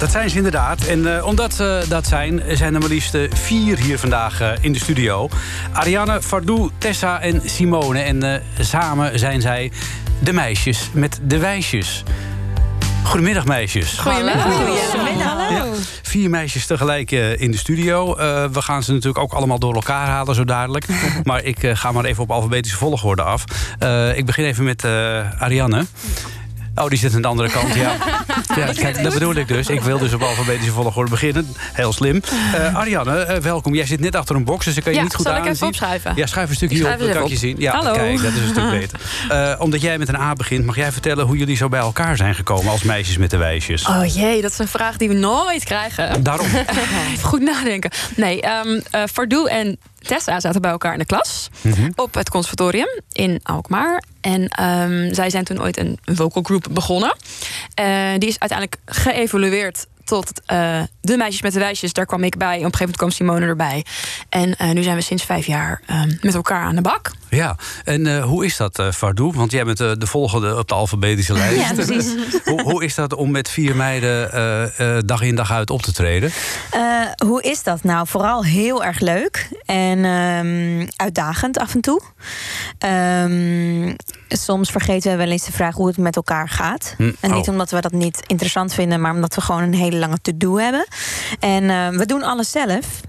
dat zijn ze inderdaad. En eh, omdat ze dat zijn, zijn er maar liefst eh, vier hier vandaag in de studio. Ariane, Fardou, Tessa en Simone. En samen zijn zij de meisjes met de wijsjes. Goedemiddag, meisjes. Goedemiddag. Goedemiddag. Vier meisjes tegelijk in de studio. We gaan ze natuurlijk ook allemaal door elkaar halen zo dadelijk. maar ik ga maar even op alfabetische volgorde af. ik begin even met Ariane. Oh, die zit aan de andere kant, ja. ja kijk, dat bedoel ik dus. Ik wil dus op alfabetische volgorde beginnen. Heel slim. Eh, Ariane, eh, welkom. Jij zit net achter een box, dus ik kan je Ja, niet goed zal ik even opschuiven? Ja, schuif een stukje op, eens kan ik je zien. Ja, Hallo. kijk, dat is een stuk beter. Eh, omdat jij met een A begint, mag jij vertellen hoe jullie zo bij elkaar zijn gekomen als meisjes met de wijsjes? Oh jee, dat is een vraag die we nooit krijgen. Daarom. Even goed nadenken. Nee, ehm eh Fardoe en Tessa zaten bij elkaar in de klas. Mhm. Op het conservatorium in Alkmaar. En ehm, zij zijn toen ooit een vocal group begonnen. Eh, die is uiteindelijk geëvolueerd tot eh, de meisjes met de wijsjes. Daar kwam ik bij. Op een gegeven moment kwam Simone erbij. En eh, nu zijn we sinds vijf jaar ehm, met elkaar aan de bak. Ja, en eh, hoe is dat, uh, Fardoe? Want jij bent de volgende op de alfabetische lijst. Ja, precies. hoe, hoe is dat om met vier meiden eh, eh, dag in dag uit op te treden? Eh, hoe is dat nou? Vooral heel erg leuk en ehm, uitdagend af en toe. Ehm, soms vergeten we wel eens de vraag hoe het met elkaar gaat. Hm, En niet oh. omdat we dat niet interessant vinden, maar omdat we gewoon een hele lange to-do hebben. En ehm, we doen alles zelf.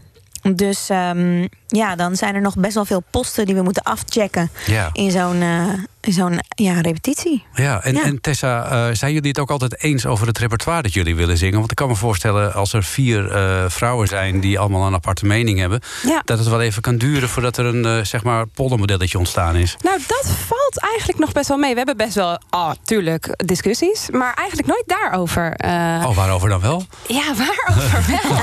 Dus ehm, ja, dan zijn er nog best wel veel posten die we moeten afchecken Ja. in zo'n eh, in zo'n ja, repetitie. Ja, en, Ja. en Tessa, eh, zijn jullie het ook altijd eens over het repertoire dat jullie willen zingen? Want ik kan me voorstellen, als er vier eh, vrouwen zijn die allemaal een aparte mening hebben, Ja. dat het wel even kan duren voordat er een zeg maar poldermodelletje ontstaan is. Nou, dat valt eigenlijk nog best wel mee. We hebben best wel, ah, tuurlijk, discussies. Maar eigenlijk nooit daarover. eh, Oh, waarover dan wel? Ja, waarover wel?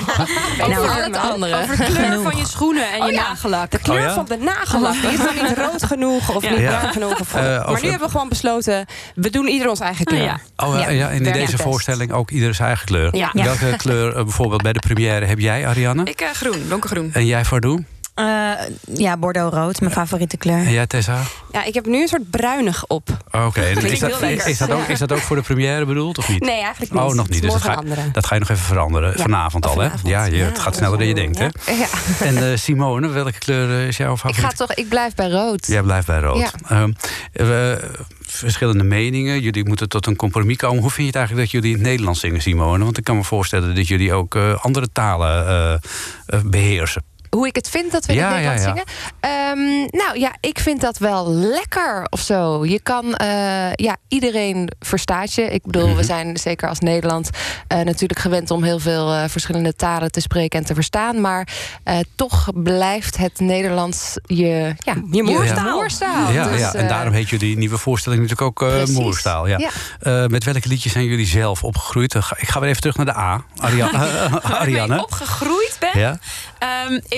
Nou, Over het andere. Over de kleur van je schoenen en Oh je ja. Nagellak. De kleur Oh ja? van de nagellak. Die is dan niet rood genoeg of Ja. niet Ja. bruin genoeg. Of, Eh, maar over- nu hebben we gewoon besloten, we doen ieder ons eigen kleur. Oh ja. Oh ja, Ja, ja, en in deze voorstelling ook ieder zijn eigen kleur. Ja. Ja. Welke kleur eh, bijvoorbeeld bij de première heb jij, Ariane? Ik eh, groen, donkergroen. En jij, Fardoe? Eh, ja, Bordeaux-rood, mijn favoriete kleur. Jij, Tessa? Ja, ik heb nu een soort bruinig op. Oké, is, is, dat ook, is dat ook voor de première bedoeld of niet? Nee, eigenlijk niet. Oh, nog niet. Dus dat ga, dat ga je nog even veranderen. Ja, Vanavond al, hè? Ja, je, Ja, het gaat sneller dan je denkt, hè? Ja. En eh, Simone, welke kleur eh, is jouw Ik favoriet? ga toch, ik blijf bij rood. Jij blijft bij rood. Ja. Ehm, we- verschillende meningen. Jullie moeten tot een compromis komen. Hoe vind je het eigenlijk dat jullie in het Nederlands zingen, Simone? Want ik kan me voorstellen dat jullie ook eh, andere talen eh, eh, beheersen. Hoe ik het vind dat we Ja, zingen. Ehm, nou ja, ik vind dat wel lekker of zo. Je kan, eh, ja, iedereen verstaat je. Ik bedoel, Mhm. we zijn zeker als Nederland eh, natuurlijk gewend om heel veel eh, verschillende talen te spreken en te verstaan. Maar eh, toch blijft het Nederlands je, ja, Je moerstaal. moerstaal. ja, Dus, ja, en daarom heet jullie nieuwe voorstelling natuurlijk ook uh. Moerstaal. Ja. Ja. Eh, met welke liedjes zijn jullie zelf opgegroeid? Ik ga weer even terug naar de A. Aria Waar ik Ariane. mee opgegroeid ben, Ja?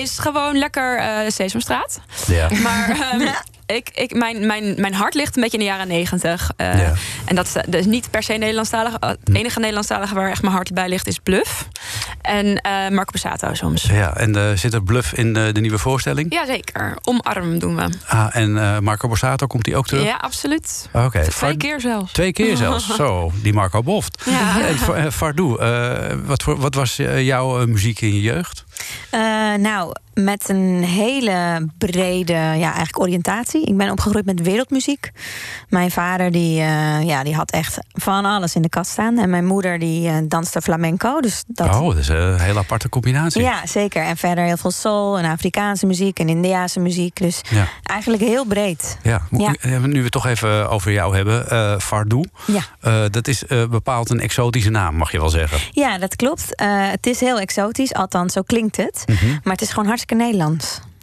Is gewoon lekker eh Sesamstraat. Ja. Maar ehm, ik, ik, mijn, mijn, mijn hart ligt een beetje in de jaren negentig. Eh, Ja. En dat is, dat is niet per se Nederlandstalig. Eh, Het enige Nederlandstalige waar echt mijn hart bij ligt is Bluff. En eh Marco Borsato soms. ja. En eh, zit er bluff in de, de nieuwe voorstelling? Jazeker, omarm doen we. Ah, en eh, Marco Borsato, komt die ook terug? Ja, absoluut. Oké. Twee keer zelfs. Twee keer zelfs. Zo, die Marco Boft. Ja. En Fa- eh, Fardoe, eh, wat, voor, wat was eh, jouw eh, muziek in je jeugd? Eh, nou, met een hele brede ja, eigenlijk oriëntatie. Ik ben opgegroeid met wereldmuziek. Mijn vader die, eh, ja, die had echt van alles in de kast staan. En mijn moeder die eh, danste flamenco. Dus dat, Oh, dat is een hele aparte combinatie. Ja, zeker. En verder heel veel soul en Afrikaanse muziek en Indiaanse muziek. Dus Ja. eigenlijk heel breed. Ja, eh, nu we het toch even over jou hebben. eh Fardoe, Ja. Dat is bepaald een exotische naam, mag je wel zeggen. Ja, dat klopt. Het is heel exotisch, althans zo klinkt het. Mhm. Maar het is gewoon hartstikke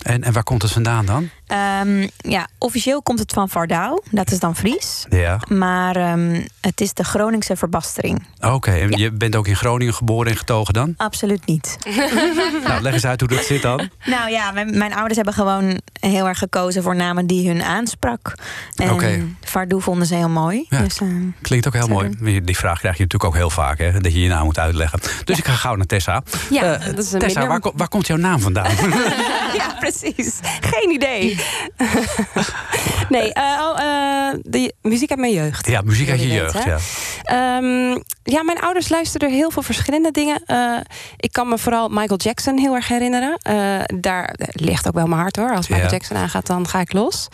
En, en waar komt het vandaan dan? Ehm, ja, officieel komt het van Vardouw. Dat is dan Fries. Ja, Maar ehm, het is de Groningse verbastering. oké. En je bent ook in Groningen geboren en getogen dan? Absoluut niet. nou, leg eens uit hoe dat zit dan. nou ja, mijn, mijn ouders hebben gewoon heel erg gekozen voor namen die hun aansprak. En Oké. Vardoe vonden ze heel mooi. Ja. Dus, ehm, Klinkt ook heel mooi. Die vraag krijg je natuurlijk ook heel vaak, hè? dat je je naam moet uitleggen. Dus ik ga gauw naar Tessa. Ja, Eh, dat is een Tessa, waar komt jouw naam vandaan? ja, precies. Geen idee. nee, eh, oh, eh, de muziek uit mijn jeugd. ja, muziek uit je jeugd, ja. Ehm, ja, mijn ouders luisterden heel veel verschillende dingen. Eh, ik kan me vooral Michael Jackson heel erg herinneren. Daar ligt ook wel mijn hart hoor. Als Michael Ja. Jackson aangaat, dan ga ik los.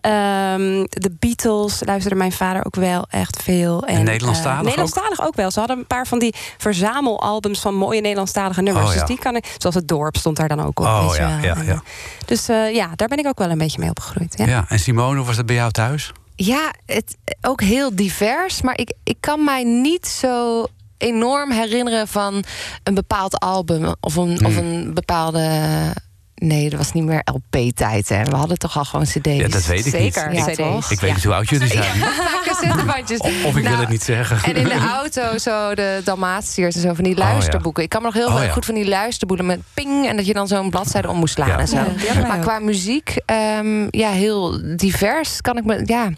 Ehm, de Beatles luisterde mijn vader ook wel echt veel. En Nederlandstalig ook? Nederlandstalig ook? wel. Ze hadden een paar van die verzamelalbums van mooie Nederlandstalige nummers. Oh, ja. Dus die kan ik, zoals het dorp stond daar dan ook op. Oh, ja, ja, En, ja. Dus ja, daar ben ik ook wel een beetje mee opgegroeid. Ja. Ja. En Simone, hoe was dat bij jou thuis? Ja, het, ook heel divers. Maar ik, ik kan mij niet zo enorm herinneren van een bepaald album of een, of een bepaalde. Nee, dat was niet meer LP-tijd. Hè. We hadden toch al gewoon CD's. Ja, dat weet ik niet. Zeker, ja, CD's. Ik weet niet hoe oud jullie zijn. Cassettebandjes. Of, of ik wil Nou, het niet zeggen. En in de auto zo de Dalmatiërs en zo van die luisterboeken. Ik kan me nog heel Oh, ja. goed van die luisterboeken met ping en dat je dan zo'n bladzijde om moest slaan Ja. en zo. Ja, maar qua muziek, ehm, ja, heel divers kan ik me, ja,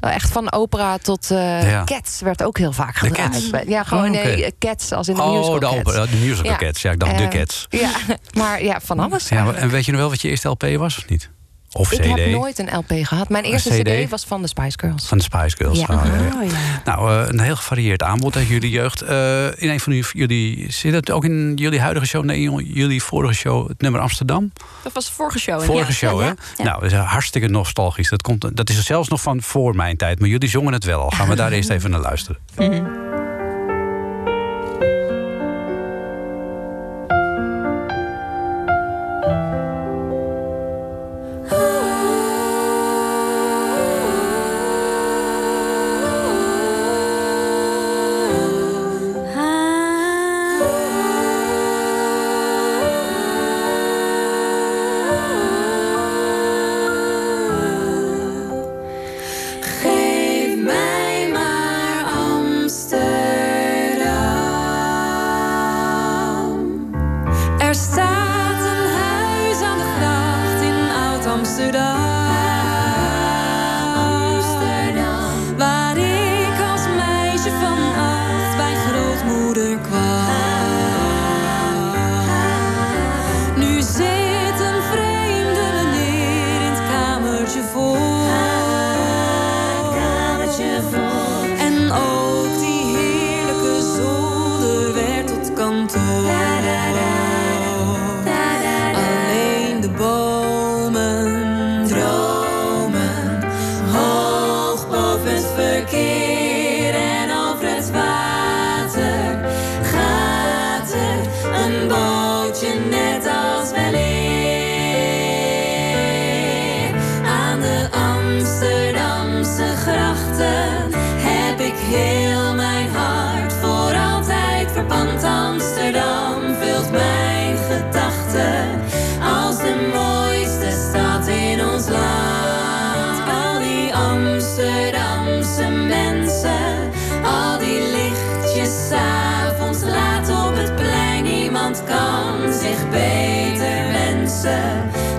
echt van opera tot eh Ja. Cats werd ook heel vaak De gedraaid. Cats? Ja, gewoon Oh, nee, Cats als in de Oh, musical de, Cats. opera, de musical Ja. Cats. Ja, ik dacht de Eh, Cats. Ja, maar ja, van alles. Ja, maar- en weet je nog wel wat je eerste LP was of niet? Of ik CD? heb nooit een LP gehad. Mijn eerste CD? CD was van de Spice Girls. Van de Spice Girls. Ja. Oh, ja, ja. Oh, ja. Nou, eh, een heel gevarieerd aanbod uit jullie jeugd. Eh, in een van jullie, jullie... Zit het ook in jullie huidige show? Nee, jullie vorige show, het nummer Amsterdam? Dat was de vorige show. Vorige ja. show, hè? Ja, ja. Nou, dat is hartstikke nostalgisch. Dat, komt, dat is zelfs nog van voor mijn tijd. Maar jullie zongen het wel al. Gaan we daar eerst even naar luisteren. Geef forgive.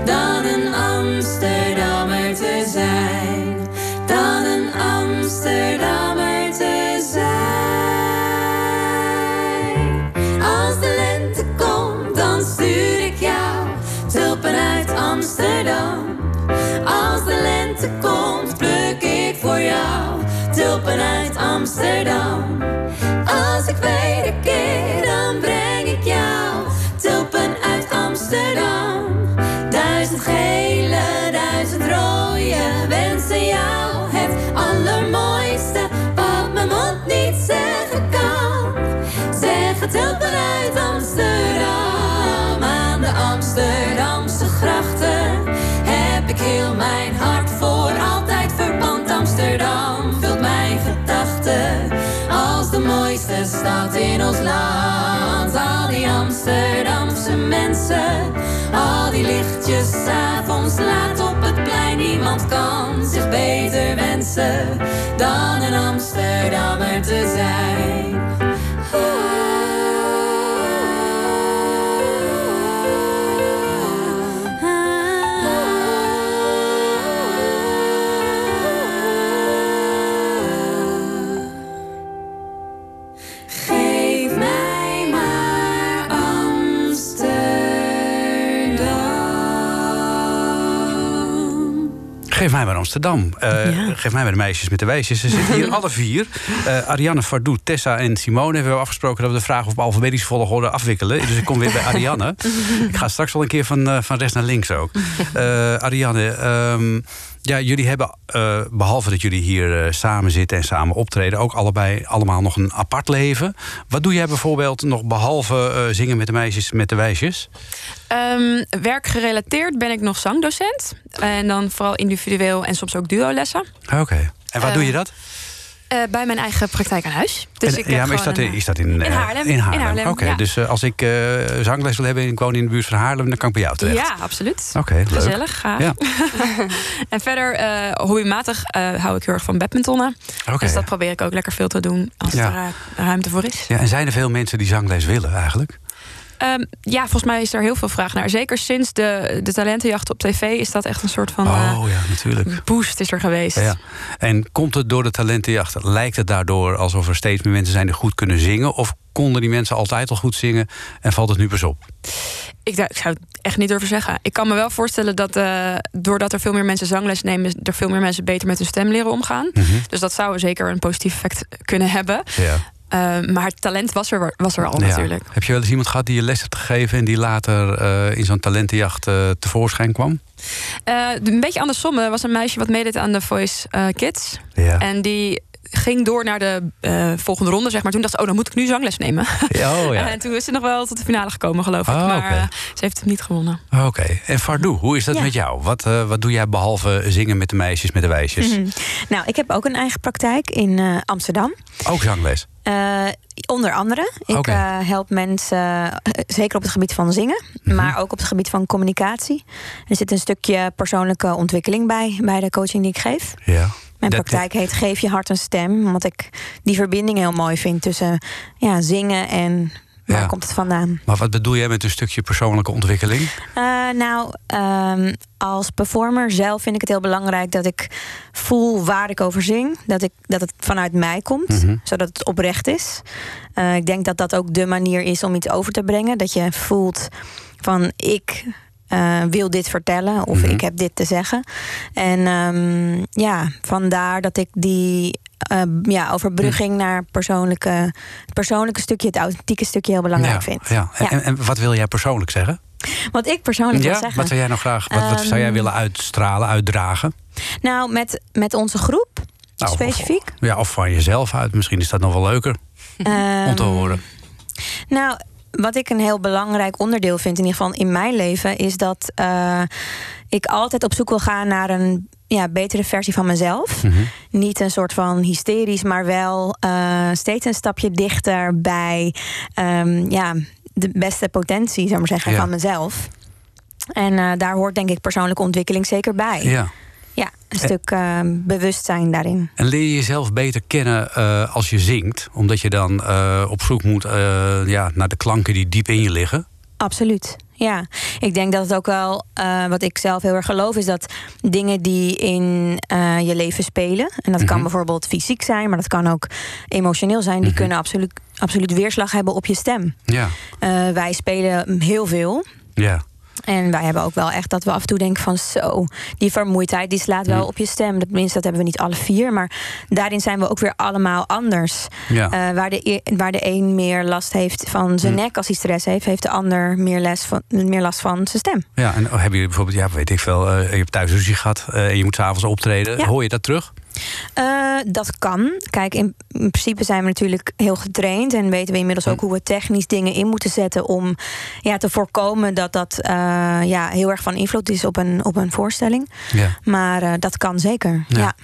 Dan een Amsterdammer te zijn. Dan een Amsterdammer te zijn. Als de lente komt, dan stuur ik jou tulpen uit Amsterdam. Als de lente komt, pluk ik voor jou tulpen uit Amsterdam. Mijn hart voor altijd verpand. Amsterdam vult mijn gedachten als de mooiste stad in ons land. Al die Amsterdamse mensen, al die lichtjes avonds laat op het plein. Niemand kan zich beter wensen dan een Amsterdammer te zijn. Geef mij maar Amsterdam. Eh, Ja. Geef mij maar de meisjes met de wijsjes. Ze zitten hier alle vier. Eh, Ariane Fardoe, Tessa en Simone hebben we afgesproken... dat we de vraag op alfabetische volgorde afwikkelen. Dus ik kom weer bij Ariane. ik ga straks wel een keer van, eh, van rechts naar links ook. Ariane, ehm, ja, jullie hebben, eh, behalve dat jullie hier eh, samen zitten en samen optreden... ook allebei allemaal nog een apart leven. Wat doe jij bijvoorbeeld nog behalve eh, zingen met de meisjes met de wijsjes? Ehm, werkgerelateerd ben ik nog zangdocent. En dan vooral individueel en soms ook duolessen. Oké. En waar doe je dat? Eh, bij mijn eigen praktijk aan huis. Dus En- ik ja, maar is dat, een, in- is dat in, eh, Haarlem. In Haarlem, In Haarlem, Oké, ja. dus als ik eh, zangles wil hebben en ik woon in de buurt van Haarlem... dan kan ik bij jou terecht. Ja, absoluut. Oké, leuk. Gezellig, gaaf. Ja. en verder, eh hobbymatig, hou ik heel erg van badmintonnen. Oké. Dus dat probeer ik ook lekker veel te doen als Ja. er ruimte voor is. Ja, en zijn er veel mensen die zangles willen eigenlijk? Ehm, ja, volgens mij is er heel veel vraag naar. Zeker sinds de, de talentenjacht op tv is dat echt een soort van eh, oh ja, natuurlijk. boost is er geweest. Ja. En komt het door de talentenjacht? Lijkt het daardoor alsof er steeds meer mensen zijn die goed kunnen zingen? Of konden die mensen altijd al goed zingen en valt het nu pas op? Ik, ik zou het echt niet durven zeggen. Ik kan me wel voorstellen dat eh, doordat er veel meer mensen zangles nemen, er veel meer mensen beter met hun stem leren omgaan. Mhm. Dus dat zou zeker een positief effect kunnen hebben. Ja. Eh, maar het talent was er, was er al Ja. natuurlijk. Heb je wel eens iemand gehad die je les hebt gegeven en die later eh, in zo'n talentenjacht eh, tevoorschijn kwam? Eh, een beetje andersom. Er was een meisje wat meedeed aan de Voice Kids. Ja. En die ging door naar de eh, volgende ronde, zeg maar. Toen dacht ze, oh, dan moet ik nu zangles nemen. Ja, oh ja. en toen is ze nog wel tot de finale gekomen, geloof ik. Oh, maar eh, ze heeft het niet gewonnen. Oké. En Fardoe, hoe is dat Ja. met jou? Wat, eh, wat doe jij behalve zingen met de meisjes, met de wijsjes? Mhm. Nou, ik heb ook een eigen praktijk in eh, Amsterdam. Ook zangles? Eh, onder andere. Ik eh, help mensen, zeker op het gebied van zingen, Mhm. maar ook op het gebied van communicatie. Er zit een stukje persoonlijke ontwikkeling bij, bij de coaching die ik geef. Ja. Mijn Dat- praktijk heet Geef je hart een stem, omdat ik die verbinding heel mooi vind tussen ja, zingen en waar Ja. komt het vandaan. Maar wat bedoel jij met een stukje persoonlijke ontwikkeling? Eh, nou, ehm, als performer zelf vind ik het heel belangrijk dat ik voel waar ik over zing. Dat, ik, dat het vanuit mij komt, Mhm. zodat het oprecht is. Eh, ik denk dat dat ook de manier is om iets over te brengen. Dat je voelt van ik eh, wil dit vertellen of Mhm. ik heb dit te zeggen. En ehm, ja, vandaar dat ik die eh, ja, overbrugging naar persoonlijke, het persoonlijke stukje, het authentieke stukje heel belangrijk ja, vind. Ja. En, Ja. en- en wat wil jij persoonlijk zeggen? Wat ik persoonlijk wil Ja, zeggen. wat zou jij nou graag, wat, wat zou jij Ehm, willen uitstralen, uitdragen? Nou, met, met onze groep Nou, specifiek. Of, ja, of van jezelf uit. Misschien is dat nog wel leuker om te Ehm, horen. Nou, wat ik een heel belangrijk onderdeel vind, in ieder geval in mijn leven, is dat eh, ik altijd op zoek wil gaan naar een ja, betere versie van mezelf. Mhm. Niet een soort van hysterisch, maar wel eh, steeds een stapje dichter bij ehm, ja, de beste potentie, zou ik maar zeggen, Ja. van mezelf. En eh, daar hoort denk ik persoonlijke ontwikkeling zeker bij. Ja. Ja, een stuk eh, bewustzijn daarin. En leer je jezelf beter kennen eh, als je zingt? Omdat je dan eh, op zoek moet ja, naar de klanken die diep in je liggen? Absoluut. Ja, ik denk dat het ook wel, wat ik zelf heel erg geloof, is dat dingen die in je leven spelen, en dat kan Mhm. bijvoorbeeld fysiek zijn, maar dat kan ook emotioneel zijn, die Mhm. kunnen absoluut, absoluut weerslag hebben op je stem. Ja. Wij spelen heel veel. Ja. En wij hebben ook wel echt dat we af en toe denken van zo, die vermoeidheid die slaat wel Mhm. op je stem. Tenminste, dat hebben we niet alle vier. Maar daarin zijn we ook weer allemaal anders. Ja. Eh, waar, de, e- waar de een meer last heeft van zijn Mhm. nek als hij stress heeft, heeft de ander meer, les van, meer last van zijn stem. ja. En hebben jullie bijvoorbeeld, ja, weet ik veel, eh, je hebt thuis ruzie gehad eh, en je moet s'avonds optreden. Ja. Hoor je dat terug? Eh, dat kan. Kijk, in, in principe zijn we natuurlijk heel getraind en weten we inmiddels ook hoe we technisch dingen in moeten zetten om ja, te voorkomen dat dat eh, ja, heel erg van invloed is op een, op een voorstelling. Ja. Maar eh, dat kan zeker. Ja. Ja.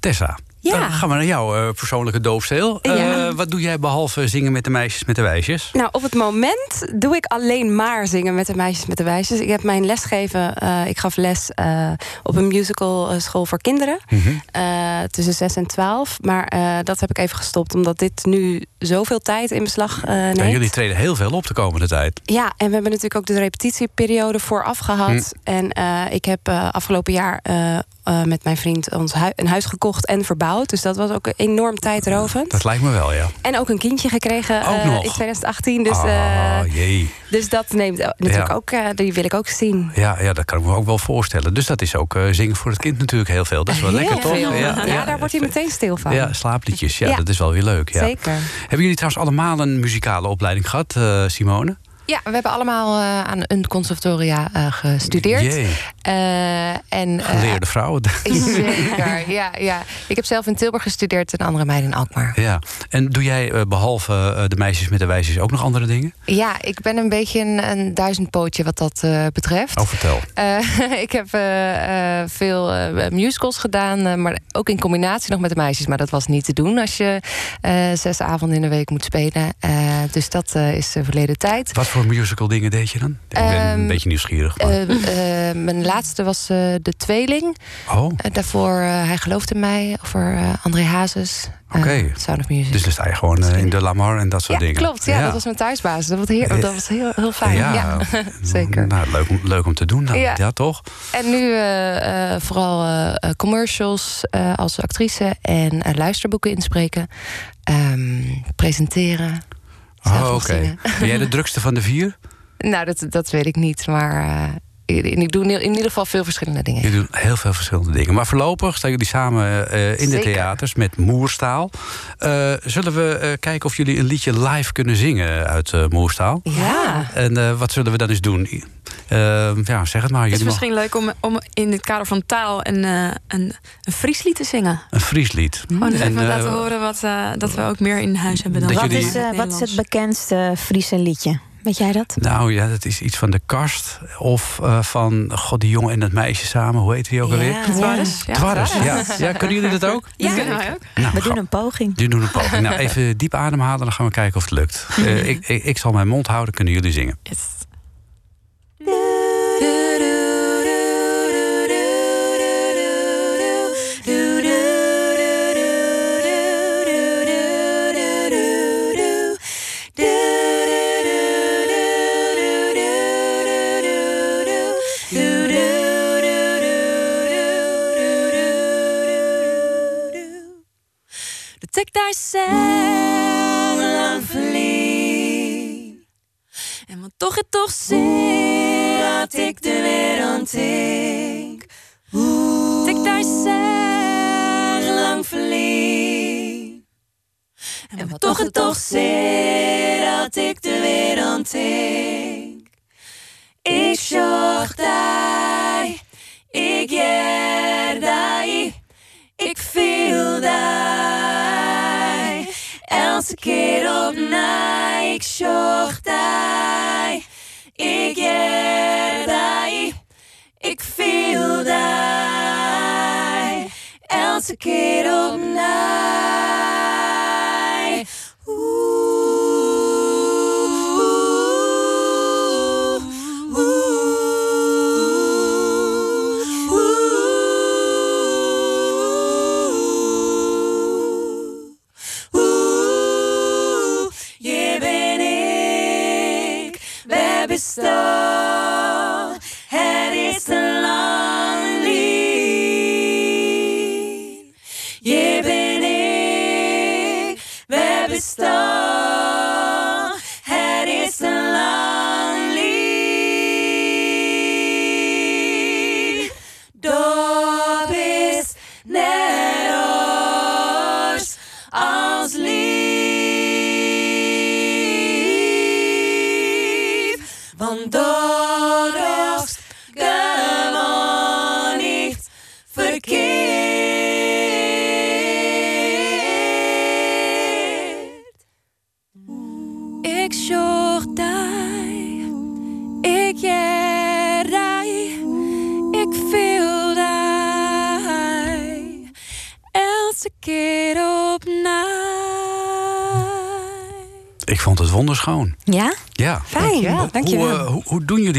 Tessa, Ja. dan gaan we naar jouw eh, persoonlijke doofsteel. Eh, wat doe jij behalve zingen met de meisjes, met de wijsjes? Nou, op het moment doe ik alleen maar zingen met de meisjes met de wijsjes. Ik heb mijn lesgeven. eh, ik gaf les op een musical school voor kinderen. Mhm. tussen 6 en 12. Maar dat heb ik even gestopt, omdat dit nu zoveel tijd in beslag neemt. Ja, jullie treden heel veel op de komende tijd. Ja, en we hebben natuurlijk ook de repetitieperiode vooraf gehad. Hm. En ik heb afgelopen jaar eh, eh, met mijn vriend ons een huis gekocht en verbouwd. Dus dat was ook enorm tijdrovend. Dat lijkt me wel, ja. En ook een kindje gekregen Ook eh, in 2018. Dus, eh, ah, jee. dus dat neemt eh, natuurlijk Ja. ook, eh, die wil ik ook zien. Ja, ja, dat kan ik me ook wel voorstellen. Dus dat is ook eh, zingen voor het kind natuurlijk heel veel. Dat is wel Heel lekker, toch? veel. Ja, daar wordt hij meteen stil van. Ja, slaapliedjes. Ja, Ja. dat is wel weer leuk. Ja. Zeker. Hebben jullie trouwens allemaal een muzikale opleiding gehad, eh, Simone? Ja, we hebben allemaal eh, aan een conservatoria eh, gestudeerd. Jee. Eh, en, Geleerde vrouwen. Zeker, ja, ja. Ik heb zelf in Tilburg gestudeerd en andere meiden in Alkmaar. Ja. En doe jij eh, behalve eh, de meisjes met de wijsjes ook nog andere dingen? Ja, ik ben een beetje een, een duizendpootje wat dat betreft. Oh, vertel. Ik heb veel musicals gedaan, maar ook in combinatie nog met de meisjes. Maar dat was niet te doen als je zes avonden in de week moet spelen. Dus dat is de verleden tijd. Wat voor musical dingen deed je dan? Ik ben een Ehm, beetje nieuwsgierig. maar- Eh, eh, mijn laatste was eh, De Tweeling. oh, daarvoor eh, Hij gelooft in mij, over eh, André Hazes. Oké. Sound of Music. dus dan sta je gewoon in de Lamar en dat soort ja, dingen. klopt. Ja, dat was mijn thuisbasis. Dat was, heer, dat was heel, heel fijn. Ja, zeker. Nou, leuk, om, leuk om te doen dan. Ja, Ja. toch? En nu eh, eh, vooral commercials eh, als actrice en luisterboeken inspreken. Ehm, presenteren. Oh, oké. Ben jij de drukste van de vier? Nou, dat, dat weet ik niet. Maar ik, doe in ieder geval veel verschillende dingen. Jullie doen heel veel verschillende dingen. Maar voorlopig staan jullie samen eh, in de theaters met Moerstaal. Eh, zullen we eh, kijken of jullie een liedje live kunnen zingen uit eh, Moerstaal? Ja. En eh, wat zullen we dan eens doen? Ja, zeg het maar. Het is mag- misschien leuk om, om in het kader van taal een, eh, een, een Frieslied te zingen. Een Frieslied. Gewoon even eh, laten horen wat, eh, dat we ook meer in huis hebben dan Dat Wat, jullie- is, eh, wat is het bekendste Friese liedje? Weet jij dat? Nou ja, dat is iets van de kast. Of eh, van God, die jongen en dat meisje samen. Hoe heet die ook alweer? Ja, Dwarres, ja. ja. Kunnen jullie dat ook? Ja, kunnen wij ook. Nou, We doen een poging. Die doen een poging. Nou, even diep ademhalen, dan gaan we kijken of het lukt. Eh, ik, ik, ik zal mijn mond houden, kunnen jullie zingen. Yes. Dat ik daar zelf lang verliep. En wat toch het toch zie dat ik de wereld denk. Dat ik daar zelf lang verliep. En wat toch het toch zie dat ik de wereld denk. Ik zocht die, ik jij ik viel die. Elke keer opnieuw, ik zocht die, ik jij ik viel die. Elke keer opnieuw. Oeh,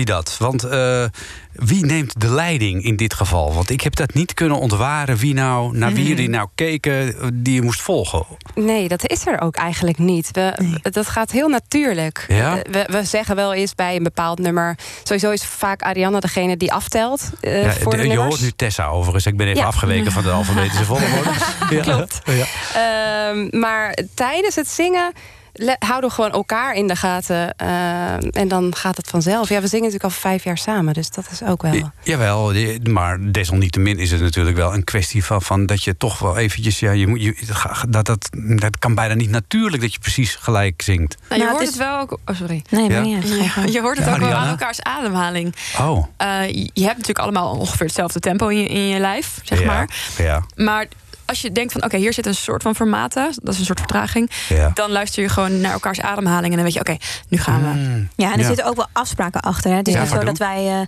jullie dat? Want eh, wie neemt de leiding in dit geval? Want ik heb dat niet kunnen ontwaren wie nou, naar Mhm. wie jullie nou keken, eh, die je moest volgen. Nee, dat is er ook eigenlijk niet. We, Dat gaat heel natuurlijk. Ja? Eh, We, we zeggen wel eens bij een bepaald nummer... Sowieso is vaak Arianna degene die aftelt eh, Ja, voor de de- je hoort nu Tessa overigens. Ik ben even Ja. afgeweken van de alfabetische volgorde. Ja. Klopt. Ja. Ehm, maar tijdens het zingen houden we gewoon elkaar in de gaten. eh, en dan gaat het vanzelf. Ja, we zingen natuurlijk al vijf jaar samen, dus dat is ook wel. Ja, Jawel, maar desalniettemin is het natuurlijk wel een kwestie van, van dat je toch wel eventjes... Ja, je moet, je, dat, dat, dat kan bijna niet natuurlijk dat je precies gelijk zingt. Nou, je Nou, hoort het wel ook. Oh, sorry. Nee, Ja? maar ja, ga je hoort het Ja, ook wel aan elkaars ademhaling. Oh, Eh, je je hebt natuurlijk allemaal ongeveer hetzelfde tempo in je, in je lijf, zeg ja, maar. Ja, Maar als je denkt van, oké, hier zit een soort van formaten, dat is een soort vertraging, ja. dan luister je gewoon naar elkaars ademhaling en dan weet je, oké, nu gaan we. Mm, Ja, en er Ja. zitten ook wel afspraken achter. Hè. Het is Ja, niet zo dat wij, eh,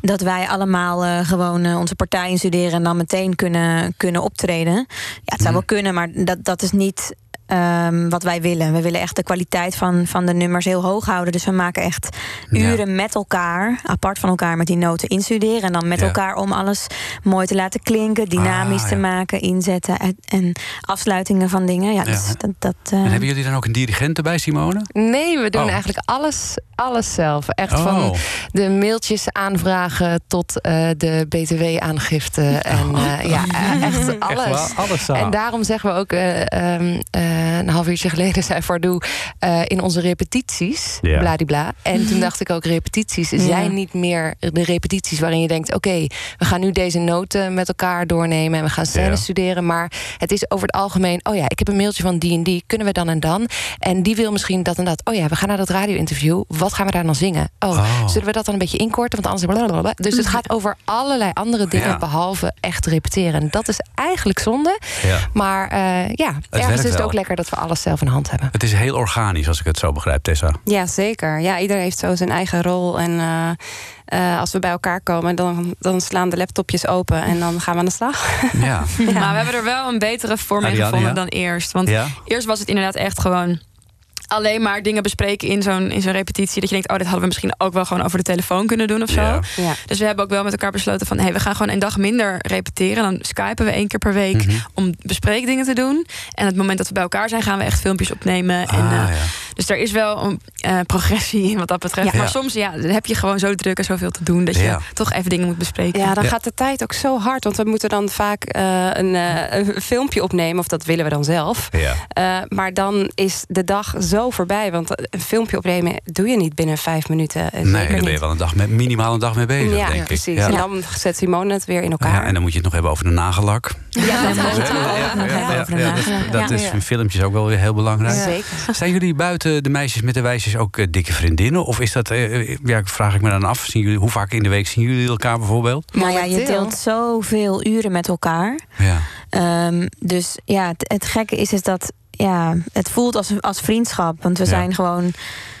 dat wij allemaal eh, gewoon eh, onze partij instuderen en dan meteen kunnen, kunnen optreden. Ja, het zou Mm. wel kunnen, maar dat, dat is niet ehm, wat wij willen. We willen echt de kwaliteit van, van de nummers heel hoog houden. Dus we maken echt Ja. uren met elkaar, apart van elkaar met die noten instuderen. En dan met Ja. elkaar om alles mooi te laten klinken, dynamisch Ah, te ja. maken, inzetten en, en afsluitingen van dingen. Ja, Ja. dus dat, dat, eh, En hebben jullie dan ook een dirigent erbij, Simone? Nee, we doen Oh. eigenlijk alles, alles zelf. Echt van Oh, de mailtjes aanvragen tot eh, de btw-aangifte. En eh, ja, echt alles. Oh. Echt. En daarom zeggen we ook, eh, ehm, eh, een half uurtje geleden zei Fardoe... eh, in onze repetities, Ja. bladibla. En toen dacht ik ook, repetities zijn niet meer de repetities... waarin je denkt, oké, we gaan nu deze noten met elkaar doornemen... en we gaan scènes Ja. studeren. Maar het is over het algemeen, oh ja, ik heb een mailtje van die en die... kunnen we dan en dan? En die wil misschien dat en dat. Oh ja, we gaan naar dat radio-interview. Wat gaan we daar dan zingen? Oh, Oh. zullen we dat dan een beetje inkorten? Want anders... blablabla. Dus het gaat over allerlei andere dingen... Ja. behalve echt repeteren. En dat is eigenlijk zonde. Ja. Maar eh, ja, ergens is het wel. Ook lekker dat we alles zelf in de hand hebben. Het is heel organisch, als ik het zo begrijp, Tessa. Ja, zeker. Ja, iedereen heeft zo zijn eigen rol. En eh, eh, als we bij elkaar komen, dan, dan slaan de laptopjes open en dan gaan we aan de slag. Ja. Maar we hebben er wel een betere vorm in gevonden ja? dan eerst. Want Ja? eerst was het inderdaad echt gewoon alleen maar dingen bespreken in zo'n in zo'n repetitie. Dat je denkt, oh, dit hadden we misschien ook wel gewoon over de telefoon kunnen doen of zo. Ja. Ja. Dus we hebben ook wel met elkaar besloten van... Hey, we gaan gewoon een dag minder repeteren. Dan skypen we één keer per week Mhm. om bespreekdingen te doen. En het moment dat we bij elkaar zijn... gaan we echt filmpjes opnemen. en, Ah, eh, ja. Dus er is wel een eh, progressie in wat dat betreft. Ja. Maar soms ja, dan heb je gewoon zo druk en zoveel te doen... dat je Ja. toch even dingen moet bespreken. Ja, dan Ja. gaat de tijd ook zo hard. Want we moeten dan vaak eh, een, eh, een filmpje opnemen. Of dat willen we dan zelf. Ja. Eh, maar dan is de dag zo voorbij. Want een filmpje opnemen doe je niet binnen vijf minuten. Nee, daar ben je wel een dag met, minimaal een dag mee bezig, ja, denk ik. precies. Ja. En dan zet Simone het weer in elkaar. Ja, en dan moet je het nog hebben over de nagellak. Ja, dat is, in filmpjes ook wel weer heel belangrijk. Zeker. Zijn jullie buiten de meisjes met de wijsjes ook eh, dikke vriendinnen? Of is dat, eh, eh, ja, vraag ik me dan af, zien jullie, hoe vaak in de week zien jullie elkaar bijvoorbeeld? Nou ja, je deelt zoveel uren met elkaar. Ja. Ehm, dus ja, het, het gekke is, is dat ja, het voelt als, als vriendschap. Want we Ja. zijn gewoon.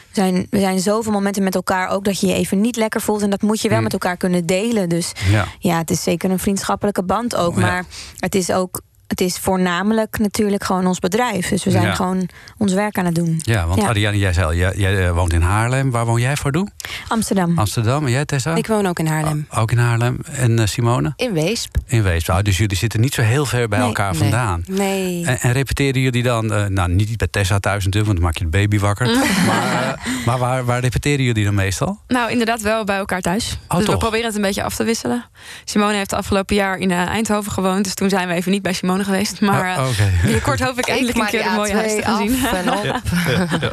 We zijn, we zijn zoveel momenten met elkaar ook dat je je even niet lekker voelt. En dat moet je wel Mm. met elkaar kunnen delen. Dus ja. ja, het is zeker een vriendschappelijke band ook. Ja. Maar het is ook. Het is voornamelijk natuurlijk gewoon ons bedrijf. Dus we zijn Ja. gewoon ons werk aan het doen. Ja, want Ja. Ariane, jij zei al, jij, jij eh, woont in Haarlem. Waar woon jij voor doen? Amsterdam. Amsterdam. En jij, Tessa? Ik woon ook in Haarlem. O- Ook in Haarlem. En eh, Simone? In Weesp. In Weesp. Nou, dus jullie zitten niet zo heel ver bij Nee. elkaar vandaan. Nee. En, en repeteren jullie dan, eh, nou niet bij Tessa thuis natuurlijk, want dan maak je de baby wakker. maar maar waar, waar repeteren jullie dan meestal? Nou, inderdaad wel bij elkaar thuis. Oh, dus we proberen het een beetje af te wisselen. Simone heeft het afgelopen jaar in Eindhoven gewoond. Dus toen zijn we even niet bij Simone geweest. Maar Oh, eh, binnenkort hoop ik eindelijk een maar keer een mooie huis te A2 gaan zien. af en op. Ja,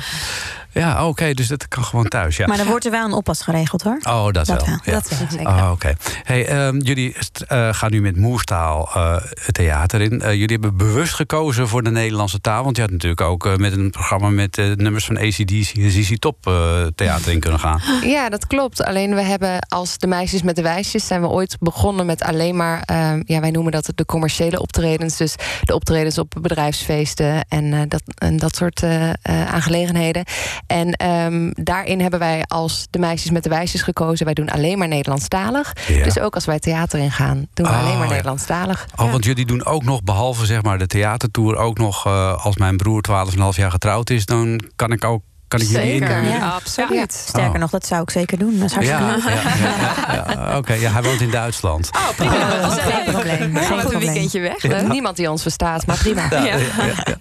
oké, dus dat kan gewoon thuis. Ja. Maar dan wordt er wel een oppas geregeld hoor. Oh, dat, Dat wel. wel. Ja. Dat wel, zeker. Oh, oké. Hey, ehm, jullie eh, gaan nu met Moerstaal eh, het theater in. Eh, jullie hebben bewust gekozen voor de Nederlandse taal. Want je had natuurlijk ook eh, met een programma met eh, nummers van ACDC en ZZ Top eh, theater in kunnen gaan. Ja, dat klopt. Alleen we hebben als de meisjes met de wijsjes... zijn we ooit begonnen met alleen maar... ehm, ja, wij noemen dat de commerciële optredens. Dus de optredens op bedrijfsfeesten en, eh, dat, en dat soort eh, eh, aangelegenheden. En ehm, daarin hebben wij als de meisjes met de wijsjes gekozen... wij doen alleen maar Nederlandstalig. Ja. Dus ook als wij theater ingaan, doen we Oh, alleen maar ja. Nederlandstalig. Oh, want jullie doen ook nog, behalve zeg maar de theatertour... ook nog, eh, als mijn broer 12,5 jaar getrouwd is... dan kan ik ook Kan ik jullie Zeker. inhuren? Ja. absoluut. Sterker Oh. nog, dat zou ik zeker doen. Dat is hartstikke Ja, leuk. ja, ja, ja. oké. Ja, hij woont in Duitsland. Oh, prima. Dat is Geen probleem. Gaan we een probleem. weekendje weg. Niemand die ons verstaat, maar prima. Ja, Ja. ja, ja, ja.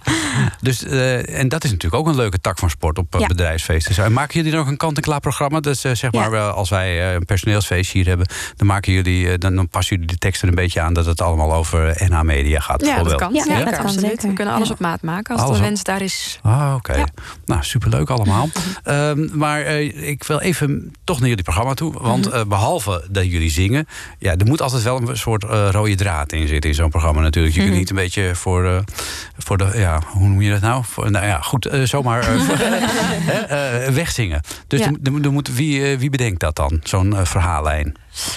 Dus, eh, en dat is natuurlijk ook een leuke tak van sport op eh, Ja. bedrijfsfeesten. En maken jullie dan ook een kant-en-klaar programma? Dus zeg maar, Ja. als wij een personeelsfeestje hier hebben, dan, maken jullie, dan, dan passen jullie de teksten een beetje aan dat het allemaal over NH Media gaat. Ja, dat kan. Ja, Ja, dat kan absoluut. zeker. We kunnen alles Ja. op maat maken als Alles de op- wens daar is. Ah, oké. Ja. Nou, superleuk allemaal. Ehm, maar eh, ik wil even toch naar jullie programma toe. Want Mhm. eh, behalve dat jullie zingen... Ja, er moet altijd wel een soort eh, rode draad in zitten in zo'n programma natuurlijk. Je Mhm. kunt niet een beetje voor, voor de... Ja, hoe noem je dat nou? Voor, nou ja, goed, zomaar wegzingen. Dus Ja. er, er moet, wie, wie bedenkt dat dan? Zo'n verhaallijn.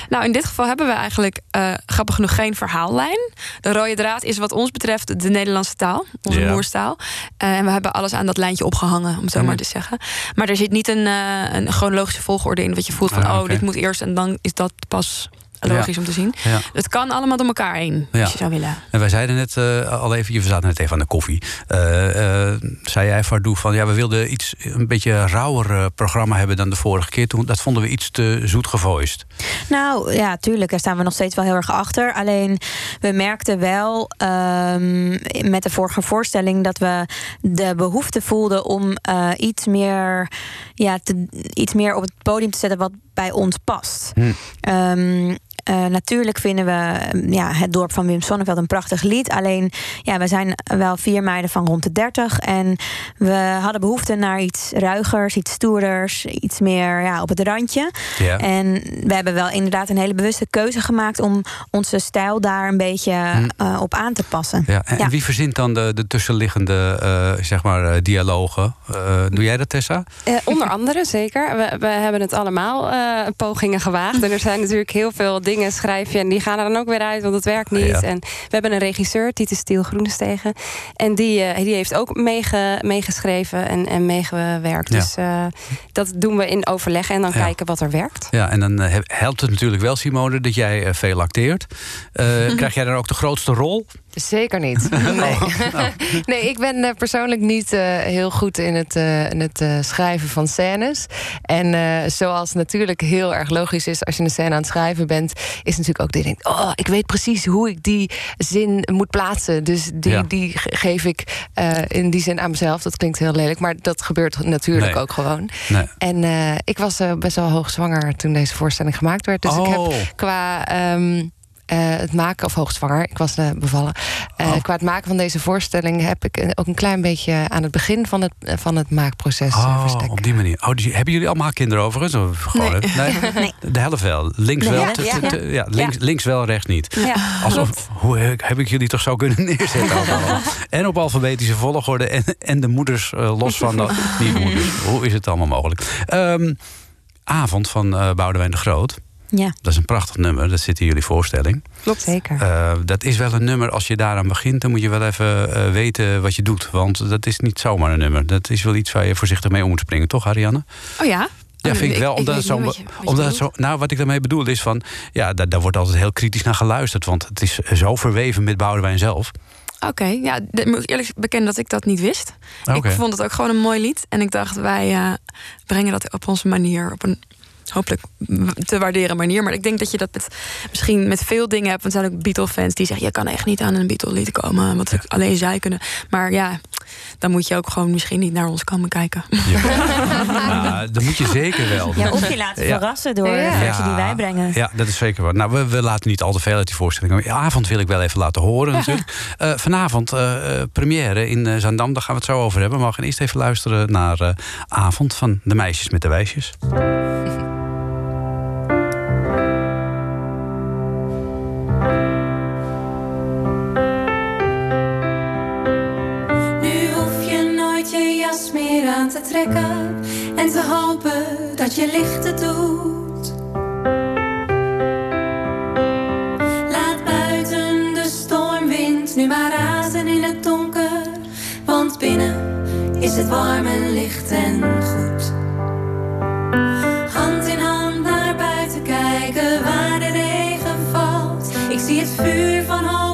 Nou, in dit geval hebben we eigenlijk eh, grappig genoeg geen verhaallijn. De rode draad is wat ons betreft de Nederlandse taal, onze Ja. moerstaal. Eh, en we hebben alles aan dat lijntje opgehangen, om het zo maar te zeggen. Maar er zit niet een, eh, een chronologische volgorde in, wat je voelt van, Ah, oh, dit moet eerst en dan is dat pas logisch om te zien. Ja. Het kan allemaal door elkaar heen, Ja. als je zou willen. En wij zeiden net eh, al even, je zaten net even aan de koffie. Eh, eh, zei jij, Fardoe, van ja, we wilden iets, een beetje rauwer programma hebben dan de vorige keer. Toen, dat vonden we iets te zoet gevoiced. Nou ja, tuurlijk, daar staan we nog steeds wel heel erg achter. Alleen we merkten wel ehm, met de vorige voorstelling dat we de behoefte voelden om eh, iets, meer, ja, te, iets meer op het podium te zetten wat bij ons past. Hm. Ehm, eh, natuurlijk vinden we eh, ja, het dorp van Wim Sonneveld een prachtig lied. Alleen, ja, we zijn wel vier meiden van rond de 30. En we hadden behoefte naar iets ruigers, iets stoerders, iets meer ja, op het randje. Ja. En we hebben wel inderdaad een hele bewuste keuze gemaakt om onze stijl daar een beetje eh, op aan te passen. Ja, en, wie verzint dan de, de tussenliggende eh, zeg maar, eh, dialogen? Eh, doe jij dat, Tessa? Eh, onder andere, zeker. We, we hebben het allemaal eh, pogingen gewaagd. En er zijn natuurlijk heel veel dingen schrijf je... en die gaan er dan ook weer uit, want het werkt niet. Ja. En we hebben een regisseur, Titus Stiel Groenestegen. En die, eh, die heeft ook meege, meegeschreven en, en meegewerkt. Ja. Dus eh, dat doen we in overleg en dan Ja. kijken wat er werkt. Ja, en dan eh, he- helpt het natuurlijk wel, Simone, dat jij veel acteert. Krijg jij dan ook de grootste rol? Zeker niet. Nee, nee ik ben eh, persoonlijk niet eh, heel goed in het, eh, in het schrijven van scènes. En zoals natuurlijk heel erg logisch is als je een scène aan het schrijven bent, is natuurlijk ook dat je denkt: oh, ik weet precies hoe ik die zin moet plaatsen. Dus die, Ja. die ge- geef ik in die zin aan mezelf. Dat klinkt heel lelijk, maar dat gebeurt natuurlijk Nee. ook gewoon. Nee. En ik was best wel hoogzwanger toen deze voorstelling gemaakt werd. Dus ik Oh. heb qua ehm, eh, het maken, of hoogzwanger, ik was eh, bevallen. Eh, Oh. Qua het maken van deze voorstelling heb ik eh, ook een klein beetje aan het begin van het, eh, van het maakproces eh, Oh, op die manier. Oh, dus hebben jullie allemaal kinderen overigens? Of gewoon, Nee. De helft wel. Links wel. te- ja. te- te- ja, links, links wel, rechts niet. Ja. Alsof, hoe heb ik- jullie toch zo kunnen neerzetten? allemaal? en op alfabetische volgorde en, en de moeders eh, los van de niet-moeders. Hoe is het allemaal mogelijk? Ehm, avond van eh Boudewijn de Groot. Ja. Dat is een prachtig nummer. Dat zit in jullie voorstelling. Klopt. Zeker. Eh, dat is wel een nummer, als je daaraan begint... dan moet je wel even eh, weten wat je doet. Want dat is niet zomaar een nummer. Dat is wel iets waar je voorzichtig mee om moet springen. Toch, Ariane? Oh ja? Ja, vind ik wel. Omdat het zo, wat je- wat je omdat het zo, nou, wat ik daarmee bedoel is van, ja, daar, daar wordt altijd heel kritisch naar geluisterd, want het is zo verweven met Boudewijn zelf. Oké, ja, ik moet eerlijk bekennen dat ik dat niet wist. Ik vond het ook gewoon een mooi lied. En ik dacht, wij eh, brengen dat op onze manier, op een hopelijk te waarderen manier. Maar ik denk dat je dat met, misschien met veel dingen hebt. Want er zijn ook Beatle-fans die zeggen... je kan echt niet aan een Beatle-lied komen, wat alleen zij kunnen. Maar ja, dan moet je ook gewoon misschien niet naar ons komen kijken. Ja, dat moet je zeker wel. ja, of je laten Ja. verrassen door de versie die wij brengen. Ja, dat is zeker waar. Nou, we, we laten niet al te veel uit die voorstelling. komen. Avond wil ik wel even laten horen natuurlijk. Eh, vanavond eh, eh, première in eh, Zaandam, daar gaan we het zo over hebben. Maar we gaan eerst even luisteren naar eh, Avond van de meisjes met de wijsjes. En te hopen dat je licht het doet. Laat buiten de stormwind nu maar razen in het donker, want binnen is het warm en licht en goed. Hand in hand naar buiten kijken waar de regen valt. Ik zie het vuur van hoop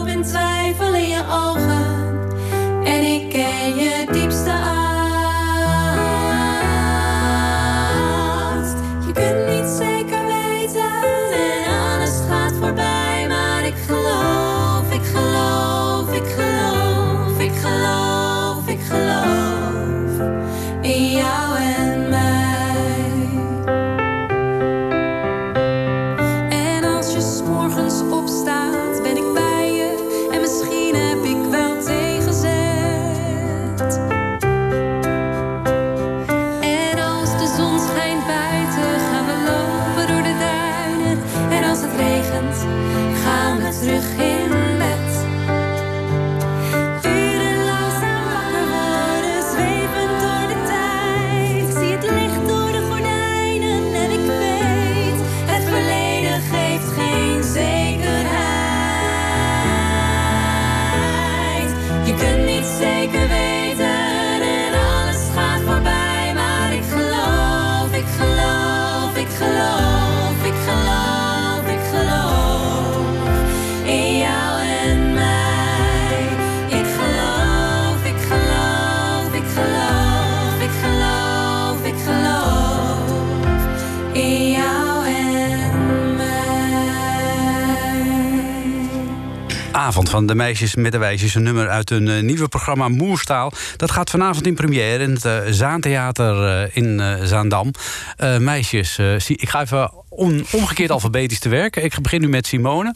van de meisjes met de wijsjes. Een nummer uit hun eh, nieuwe programma Moerstaal. Dat gaat vanavond in première in het eh, Zaantheater eh, in Zaandam. Meisjes, zie- ik ga even omgekeerd alfabetisch te werken. Ik begin nu met Simone.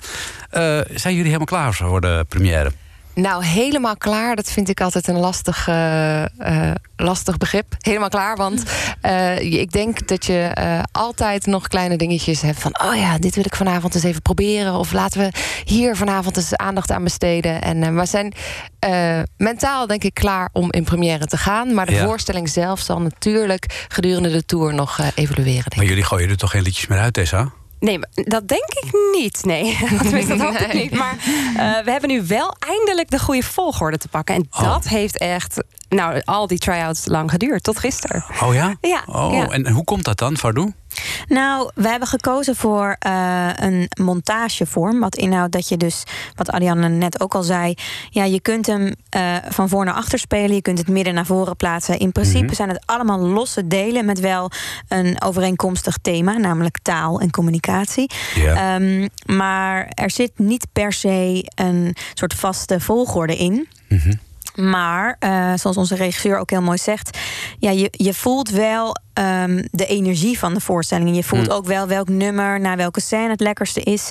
Zijn jullie helemaal klaar voor de première? Nou, helemaal klaar, dat vind ik altijd een lastig, eh, eh, lastig begrip. Helemaal klaar, want eh, ik denk dat je altijd nog kleine dingetjes hebt van... oh ja, dit wil ik vanavond eens even proberen. Of laten we hier vanavond eens aandacht aan besteden. En we zijn mentaal denk ik klaar om in première te gaan. Maar de Ja. voorstelling zelf zal natuurlijk gedurende de tour nog evalueren. Denk Maar jullie gooien er toch geen liedjes meer uit, Tessa? Nee, dat denk ik niet. Nee, Tenminste, dat hoop ik niet. Maar eh, we hebben nu wel eindelijk de goede volgorde te pakken. En Oh. dat heeft echt, nou, al die try-outs lang geduurd, tot gisteren. Oh ja? Ja, Oh, ja. en hoe komt dat dan, Fardoe? Nou, we hebben gekozen voor eh, een montagevorm. Wat inhoudt dat je dus, wat Ariane net ook al zei... ja, je kunt hem eh, van voor naar achter spelen. Je kunt het midden naar voren plaatsen. In principe Mhm. zijn het allemaal losse delen... met wel een overeenkomstig thema, namelijk taal en communicatie. Ehm, maar er zit niet per se een soort vaste volgorde in... Maar, eh, zoals onze regisseur ook heel mooi zegt, ja, je, je voelt wel ehm, de energie van de voorstelling. En je voelt Mm. ook wel welk nummer naar welke scène het lekkerste is.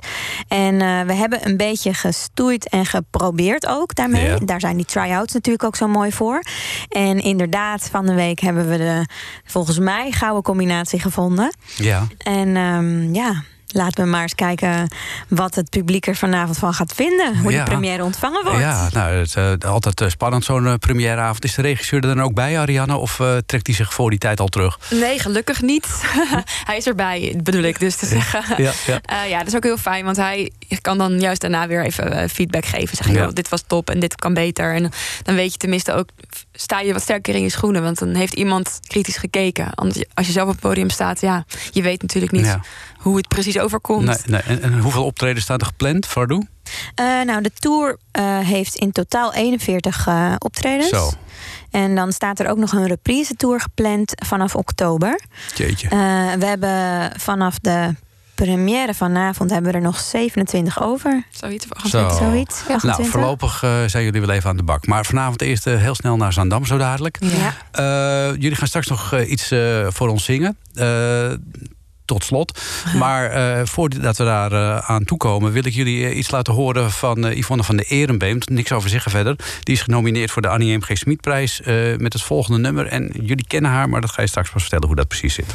En eh, we hebben een beetje gestoeid en geprobeerd ook daarmee. Ja. Daar zijn die try-outs natuurlijk ook zo mooi voor. En inderdaad, van de week hebben we de volgens mij gouden combinatie gevonden. Ja. En ehm, ja. Laten we maar eens kijken wat het publiek er vanavond van gaat vinden. Hoe Ja. die première ontvangen wordt. Ja, nou, het is eh, altijd eh, spannend, zo'n eh, premièreavond. Is de regisseur er dan ook bij, Ariane? Of trekt hij zich voor die tijd al terug? Nee, gelukkig niet. hij is erbij, bedoel ik dus te zeggen. Ja, ja. Eh, ja, dat is ook heel fijn, want hij kan dan juist daarna weer even feedback geven. Zeggen, Ja. dit was top en dit kan beter. En dan weet je tenminste ook, sta je wat sterker in je schoenen. Want dan heeft iemand kritisch gekeken. Anders, als je zelf op het podium staat, ja, je weet natuurlijk niet Ja. hoe het precies overkomt. Nee, nee. En, en hoeveel optreden staan er gepland, Fardoe? Eh, nou, de tour eh, heeft in totaal 41 eh, optredens. Zo. En dan staat er ook nog een reprise tour gepland vanaf oktober. Jeetje. Eh, we hebben vanaf de première vanavond hebben we er nog 27 over. Zoiets. Zo. Zoiets. Nou, 28. voorlopig eh, zijn jullie wel even aan de bak. Maar vanavond eerst eh, heel snel naar Zandam, zo dadelijk. Ja. Eh, jullie gaan straks nog iets eh, voor ons zingen. Eh, tot slot. Maar eh, voordat we daar eh, aan toekomen, wil ik jullie iets laten horen van Yvonne van de Ehrenbeem. Niks over zeggen verder. Die is genomineerd voor de Annie M. G. Smitprijs eh, met het volgende nummer. En jullie kennen haar, maar dat ga je straks pas vertellen hoe dat precies zit.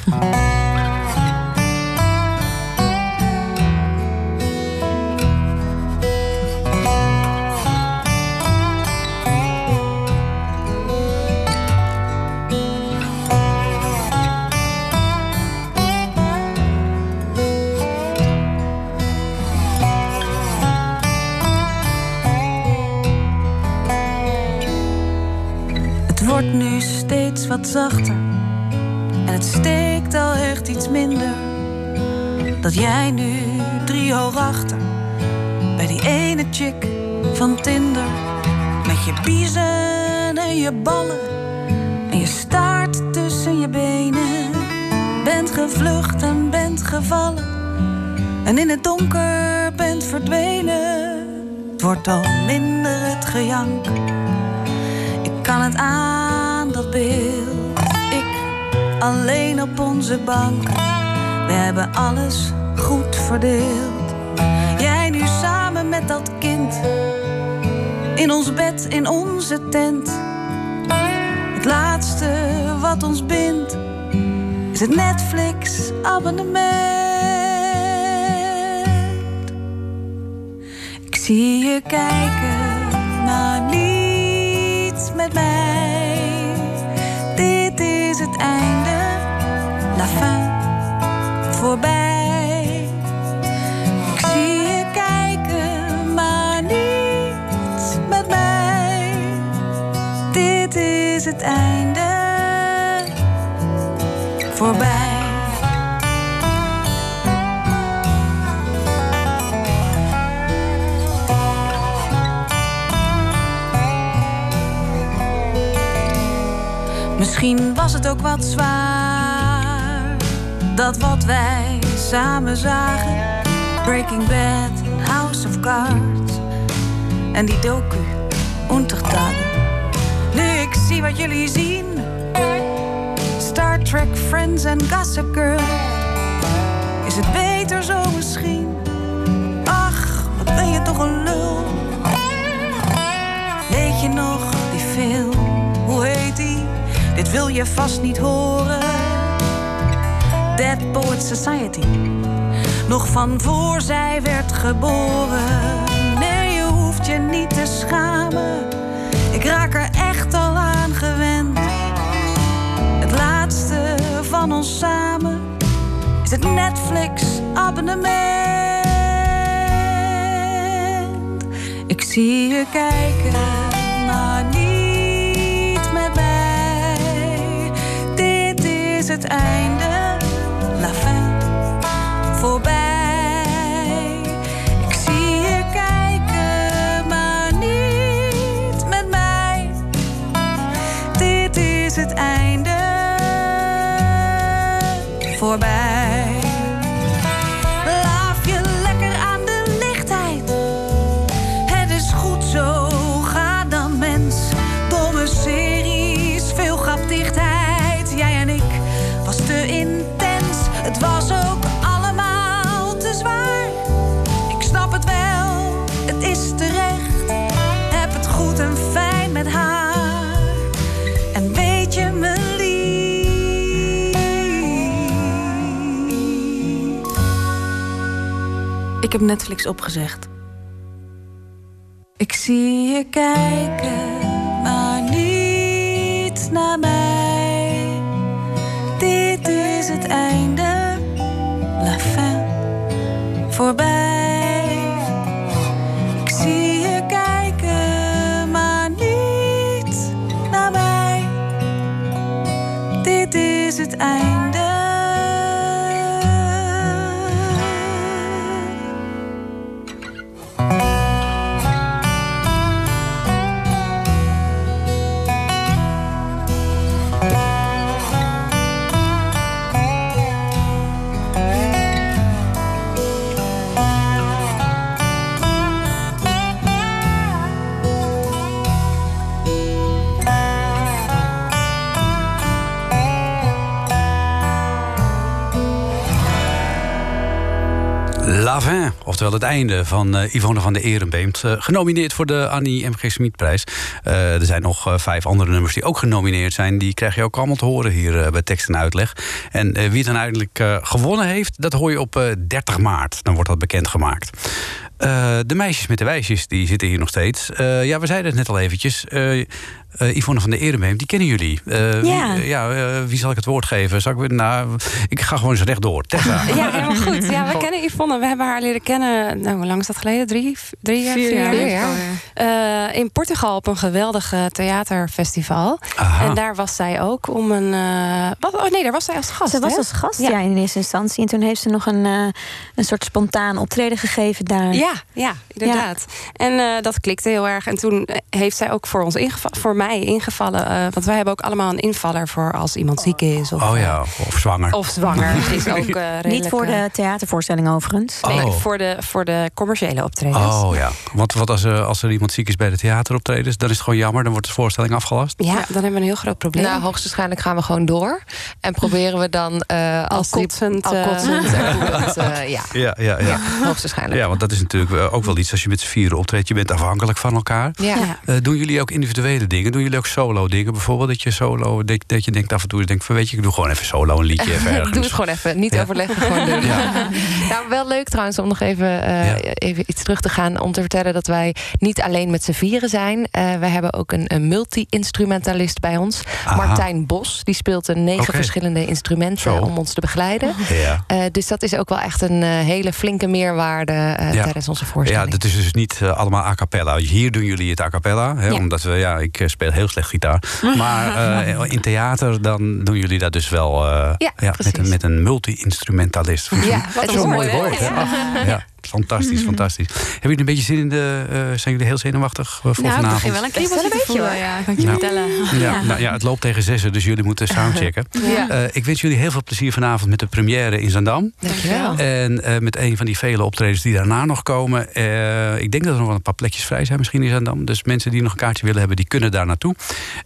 Zachter en het steekt al echt iets minder. Dat jij nu drie hoog achter bij die ene chick van Tinder. Met je biezen en je ballen en je staart tussen je benen. Bent gevlucht en bent gevallen en in het donker bent verdwenen. Het wordt al minder het gejank. Ik kan het aan, Ik alleen op onze bank. We hebben alles goed verdeeld. Jij nu samen met dat kind. In ons bed, in onze tent. Het laatste wat ons bindt. Is het Netflix-abonnement. Ik zie je kijken, voorbij. Misschien was het ook wat zwaar. Dat wat wij samen zagen. Breaking Bad, House of Cards. en die docu, Untertage. Nu ik zie wat jullie zien. Trek, Friends en Gossip Girl. Is het beter zo misschien? Ach, wat ben je toch een lul. Weet je nog die film? Hoe heet die? Dit wil je vast niet horen. Dead Poet Society. Nog van voor zij werd geboren. Nee, je hoeft je niet te schamen. Ik raak er ons samen is het Netflix-abonnement. Ik zie je kijken, maar niet met mij. Dit is het einde, voorbij. Ik heb Netflix opgezegd. Ik zie je kijken, maar niet naar mij. Dit is het einde, la fin, voorbij. Ik zie je kijken, maar niet naar mij. Dit is het einde. La Fin, oftewel het einde van eh, Yvonne van der Erenbeemt. Eh, genomineerd voor de Annie M.G. Smitprijs. Eh er zijn nog vijf andere nummers die ook genomineerd zijn. Die krijg je ook allemaal te horen hier bij tekst en uitleg. En wie het dan uiteindelijk gewonnen heeft, dat hoor je op eh, 30 maart. Dan wordt dat bekendgemaakt. De meisjes met de wijsjes, die zitten hier nog steeds. Ja, we zeiden het net al eventjes. Eh, eh, Yvonne van der Erenbeem, die kennen jullie. Eh, Ja. Wie, ja eh, wie zal ik het woord geven? Zal ik, nou, ik ga gewoon eens rechtdoor. Tessa. Ja, helemaal goed. Ja, we kennen Yvonne. We hebben haar leren kennen. Nou, hoe lang is dat geleden? Drie, drie jaar? Vier jaar. Vier jaar. Eh, in Portugal op een geweldig theaterfestival. Aha. En daar was zij ook om een. eh, wat, oh nee, daar was zij als gast. Ze was hè? als gast, Ja. ja. in eerste instantie. En toen heeft ze nog een, eh, een soort spontaan optreden gegeven daar. Ja, ja, inderdaad. En eh, dat klikte heel erg. En toen heeft zij ook voor ons ingeva- voor mij ingevallen. eh, want wij hebben ook allemaal een invaller voor als iemand ziek is. Of, Oh eh, ja, of zwanger. Of zwanger. is ook eh, redelijk, Niet voor eh, de theatervoorstelling overigens. Nee, Oh. voor de, voor de commerciële optredens. Oh ja, want wat als, er- als er iemand ziek is bij de theateroptredens, dan is het gewoon jammer, dan wordt de voorstelling afgelast. Ja, dan hebben we een heel groot probleem. Nou, hoogstwaarschijnlijk gaan we gewoon door. En proberen we dan eh als die- kotsend, al eh, kotsend eh, ja. Ja, ja, ja. ja, hoogstwaarschijnlijk. Ja, want dat is natuurlijk eh, ook wel iets als je met z'n vieren optreedt. Je bent afhankelijk van elkaar. Ja. Eh, doen jullie ook individuele dingen? Doen jullie ook solo dingen? Bijvoorbeeld dat je solo, dat, dat je denkt af en toe, denk van weet je, ik doe gewoon even solo een liedje even ergens. Doe het gewoon even. Niet Ja. overleggen, gewoon doen. Ja. Nou, wel leuk trouwens om nog even, eh, Ja. even iets terug te gaan. Om te vertellen dat wij niet alleen met z'n vieren zijn. Eh we hebben ook een, een multi-instrumentalist bij ons. Aha. Martijn Bos. Die speelt een negen verschillende instrumenten Zo. om ons te begeleiden. Ja. Eh, dus dat is ook wel echt een hele flinke meerwaarde Ja. tijdens onze Ja, voorstelling. dat is dus niet allemaal a cappella. Hier doen jullie het a cappella. Hè, Ja. Omdat we, ja, ik heel slecht gitaar. Maar eh, in theater, dan doen jullie dat dus wel eh, Ja, met, een, met een multi-instrumentalist. Ja, dat wat is een mooi woord. Hè? ja. Fantastisch, fantastisch. Hebben jullie een beetje zin in de... eh, zijn jullie heel zenuwachtig eh, voor Nou, ik vanavond? begin wel een kriebeltje te voelen, ja, kan ik je Nou, vertellen. Ja, nou ja, het loopt tegen zessen, dus jullie moeten soundchecken. Ja. Eh, ik wens jullie heel veel plezier vanavond met de première in Zandam. Dankjewel. En eh, met een van die vele optredens die daarna nog komen. Eh, ik denk dat er nog wel een paar plekjes vrij zijn misschien in Zandam. Dus mensen die nog een kaartje willen hebben, die kunnen daar naartoe.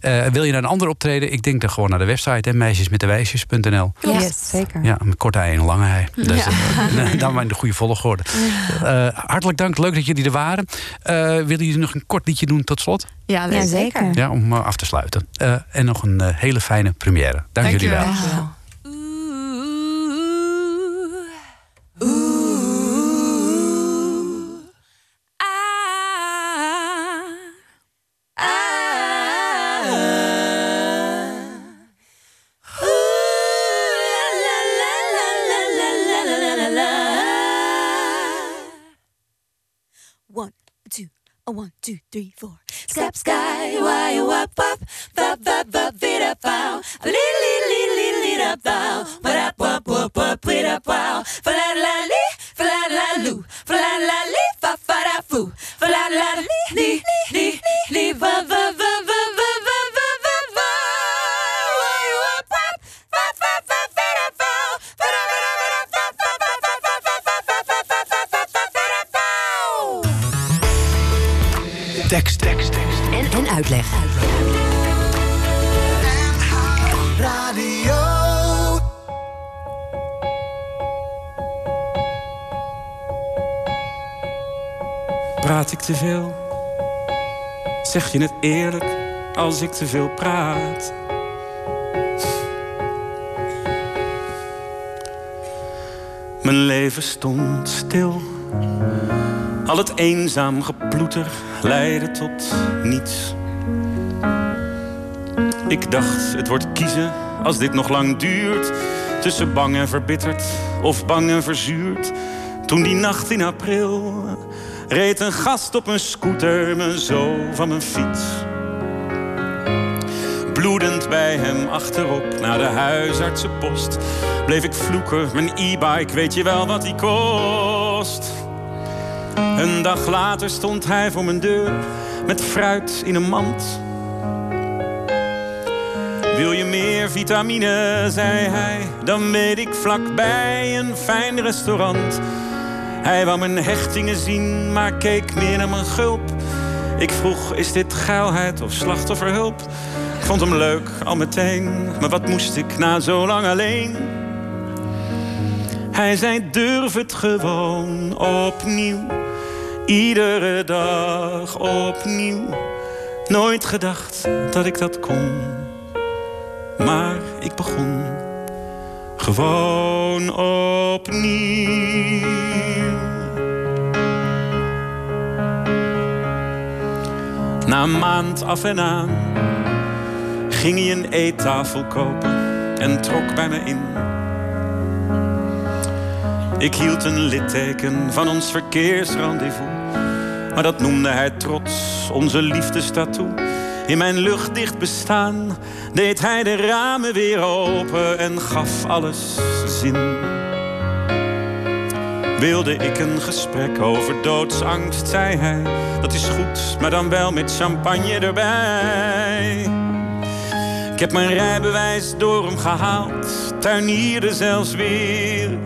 Eh, wil je naar een ander optreden? Ik denk dan gewoon naar de website, hè, meisjesmetdewijsjes.nl. Yes, zeker. Ja, met korte ei en lange ei. Dus, eh, dan maar in de goede volgorde. Eh, hartelijk dank, leuk dat jullie er waren. Eh, willen jullie nog een kort liedje doen tot slot? Ja, zeker. Ja, om eh, af te sluiten. Eh, en nog een hele fijne première. Dank jullie wel. Dankjewel. A one, two, three, four. Step sky, why you up up, ba ba ba vida pow, a little little little little little pow, ba da ba ba ba vida pow, fa la la li, fa la la lu, fa la li, fa fa da foo, fa la la li li li li va va va te veel? Zeg je het eerlijk als ik te veel praat? Mijn leven stond stil. Al het eenzaam geploeter leidde tot niets. Ik dacht, het wordt kiezen als dit nog lang duurt. Tussen bang en verbitterd of bang en verzuurd. Toen die nacht in april reed een gast op een scooter me zo van mijn fiets. Bloedend bij hem achterop naar de huisartsenpost. Bleef ik vloeken, mijn e-bike, weet je wel wat die kost? Een dag later stond hij voor mijn deur met fruit in een mand. Wil je meer vitamine, zei hij, dan weet ik vlakbij een fijn restaurant. Hij wou mijn hechtingen zien, maar keek meer naar mijn gulp. Ik vroeg, is dit geilheid of slachtofferhulp? Ik vond hem leuk, al meteen, maar wat moest ik na zo lang alleen? Hij zei, durf het gewoon opnieuw. Iedere dag opnieuw. Nooit gedacht dat ik dat kon. Maar ik begon gewoon opnieuw. Na een maand af en aan ging hij een eettafel kopen en trok bij me in. Ik hield een litteken van ons verkeersrendezvous. Maar dat noemde hij trots, onze liefdestatoe. In mijn luchtdicht bestaan deed hij de ramen weer open en gaf alles zin. Wilde ik een gesprek over doodsangst, zei hij. Dat is goed, maar dan wel met champagne erbij. Ik heb mijn rijbewijs door hem gehaald, tuinierde zelfs weer.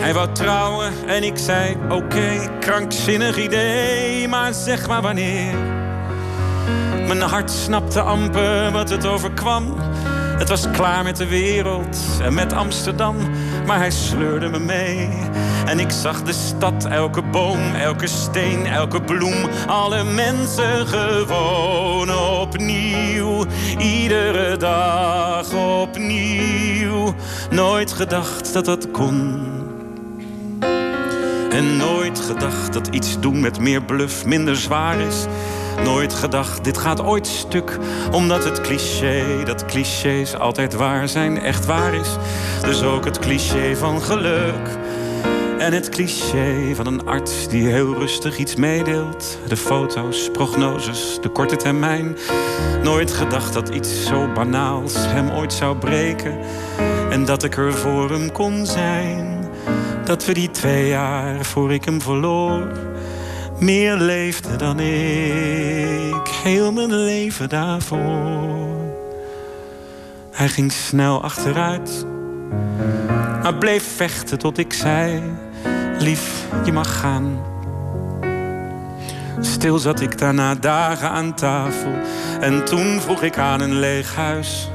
Hij wou trouwen en ik zei: Oké, krankzinnig idee, maar zeg maar wanneer. Mijn hart snapte amper wat het overkwam. Het was klaar met de wereld en met Amsterdam, maar hij sleurde me mee. En ik zag de stad, elke boom, elke steen, elke bloem, alle mensen gewoon opnieuw. Iedere dag opnieuw. Nooit gedacht dat dat kon. En nooit gedacht dat iets doen met meer bluff minder zwaar is. Nooit gedacht, dit gaat ooit stuk. Omdat het cliché, dat clichés altijd waar zijn, echt waar is. Dus ook het cliché van geluk. En het cliché van een arts die heel rustig iets meedeelt. De foto's, prognoses, de korte termijn. Nooit gedacht dat iets zo banaals hem ooit zou breken. En dat ik er voor hem kon zijn. dat we die twee jaar voor ik hem verloor meer leefden dan ik heel mijn leven daarvoor. Hij ging snel achteruit, maar bleef vechten tot ik zei: Lief, je mag gaan. Stil zat ik daarna dagen aan tafel en toen vroeg ik aan een leeg huis: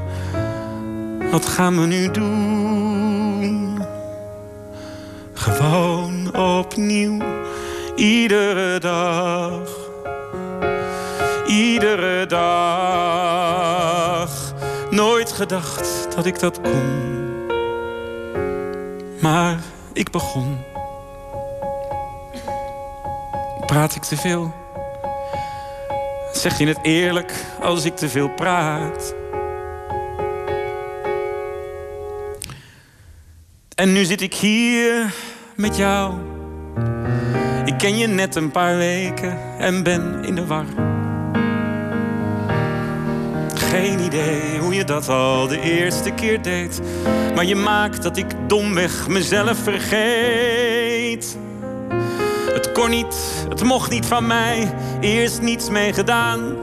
Wat gaan we nu doen? Gewoon opnieuw, iedere dag. Iedere dag. Nooit gedacht dat ik dat kon. Maar ik begon. Praat ik te veel? Zeg je het eerlijk als ik te veel praat? En nu zit ik hier met jou. Ken je net een paar weken en ben in de war. Geen idee hoe je dat al de eerste keer deed. Maar je maakt dat ik domweg mezelf vergeet. Het kon niet, het mocht niet van mij, eerst niets mee gedaan.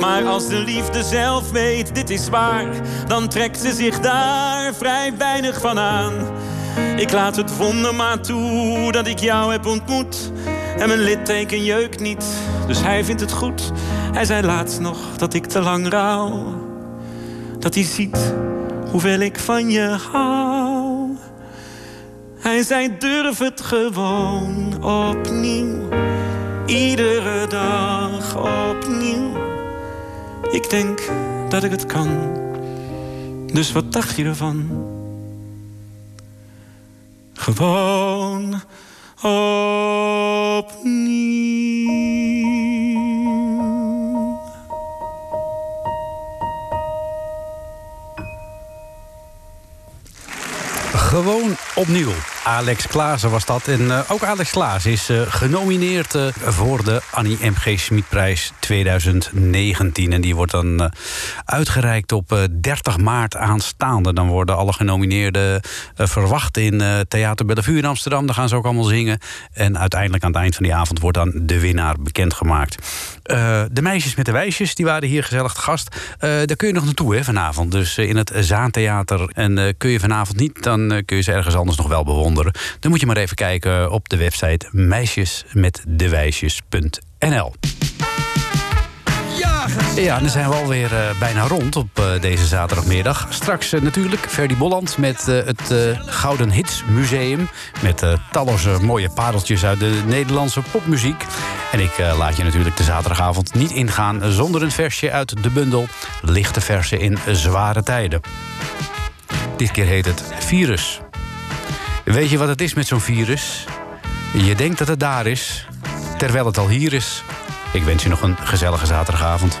Maar als de liefde zelf weet, dit is waar, dan trekt ze zich daar vrij weinig van aan. Ik laat het wonder maar toe dat ik jou heb ontmoet. En mijn litteken jeukt niet, dus hij vindt het goed. Hij zei laatst nog dat ik te lang rouw. Dat hij ziet hoeveel ik van je hou. Hij zei durf het gewoon opnieuw. Iedere dag opnieuw. Ik denk dat ik het kan. Dus wat dacht je ervan? Gewoon opnieuw. Gewoon opnieuw. Alex Klaassen was dat. En eh, ook Alex Klaas is eh, genomineerd eh, voor de Annie M.G. Schmidprijs 2019. En die wordt dan uitgereikt op eh, 30 maart aanstaande. Dan worden alle genomineerden verwacht in Theater Bellevue in Amsterdam. Daar gaan ze ook allemaal zingen. En uiteindelijk aan het eind van die avond wordt dan de winnaar bekendgemaakt. De meisjes met de wijsjes, die waren hier gezellig te gast. Daar kun je nog naartoe vanavond. Dus in het Zaantheater. En kun je vanavond niet, dan kun je ze ergens anders nog wel bewonderen. Dan moet je maar even kijken op de website meisjesmetdewijsjes.nl. Ja, dan zijn we alweer eh, bijna rond op eh, deze zaterdagmiddag. Straks eh, natuurlijk Ferdy Bolland met het Gouden Hits Museum. Met talloze mooie pareltjes uit de Nederlandse popmuziek. En ik laat je natuurlijk de zaterdagavond niet ingaan zonder een versje uit de bundel Lichte Versen in Zware Tijden. Dit keer heet het Virus. Weet je wat het is met zo'n virus? Je denkt dat het daar is, terwijl het al hier is. Ik wens je nog een gezellige zaterdagavond.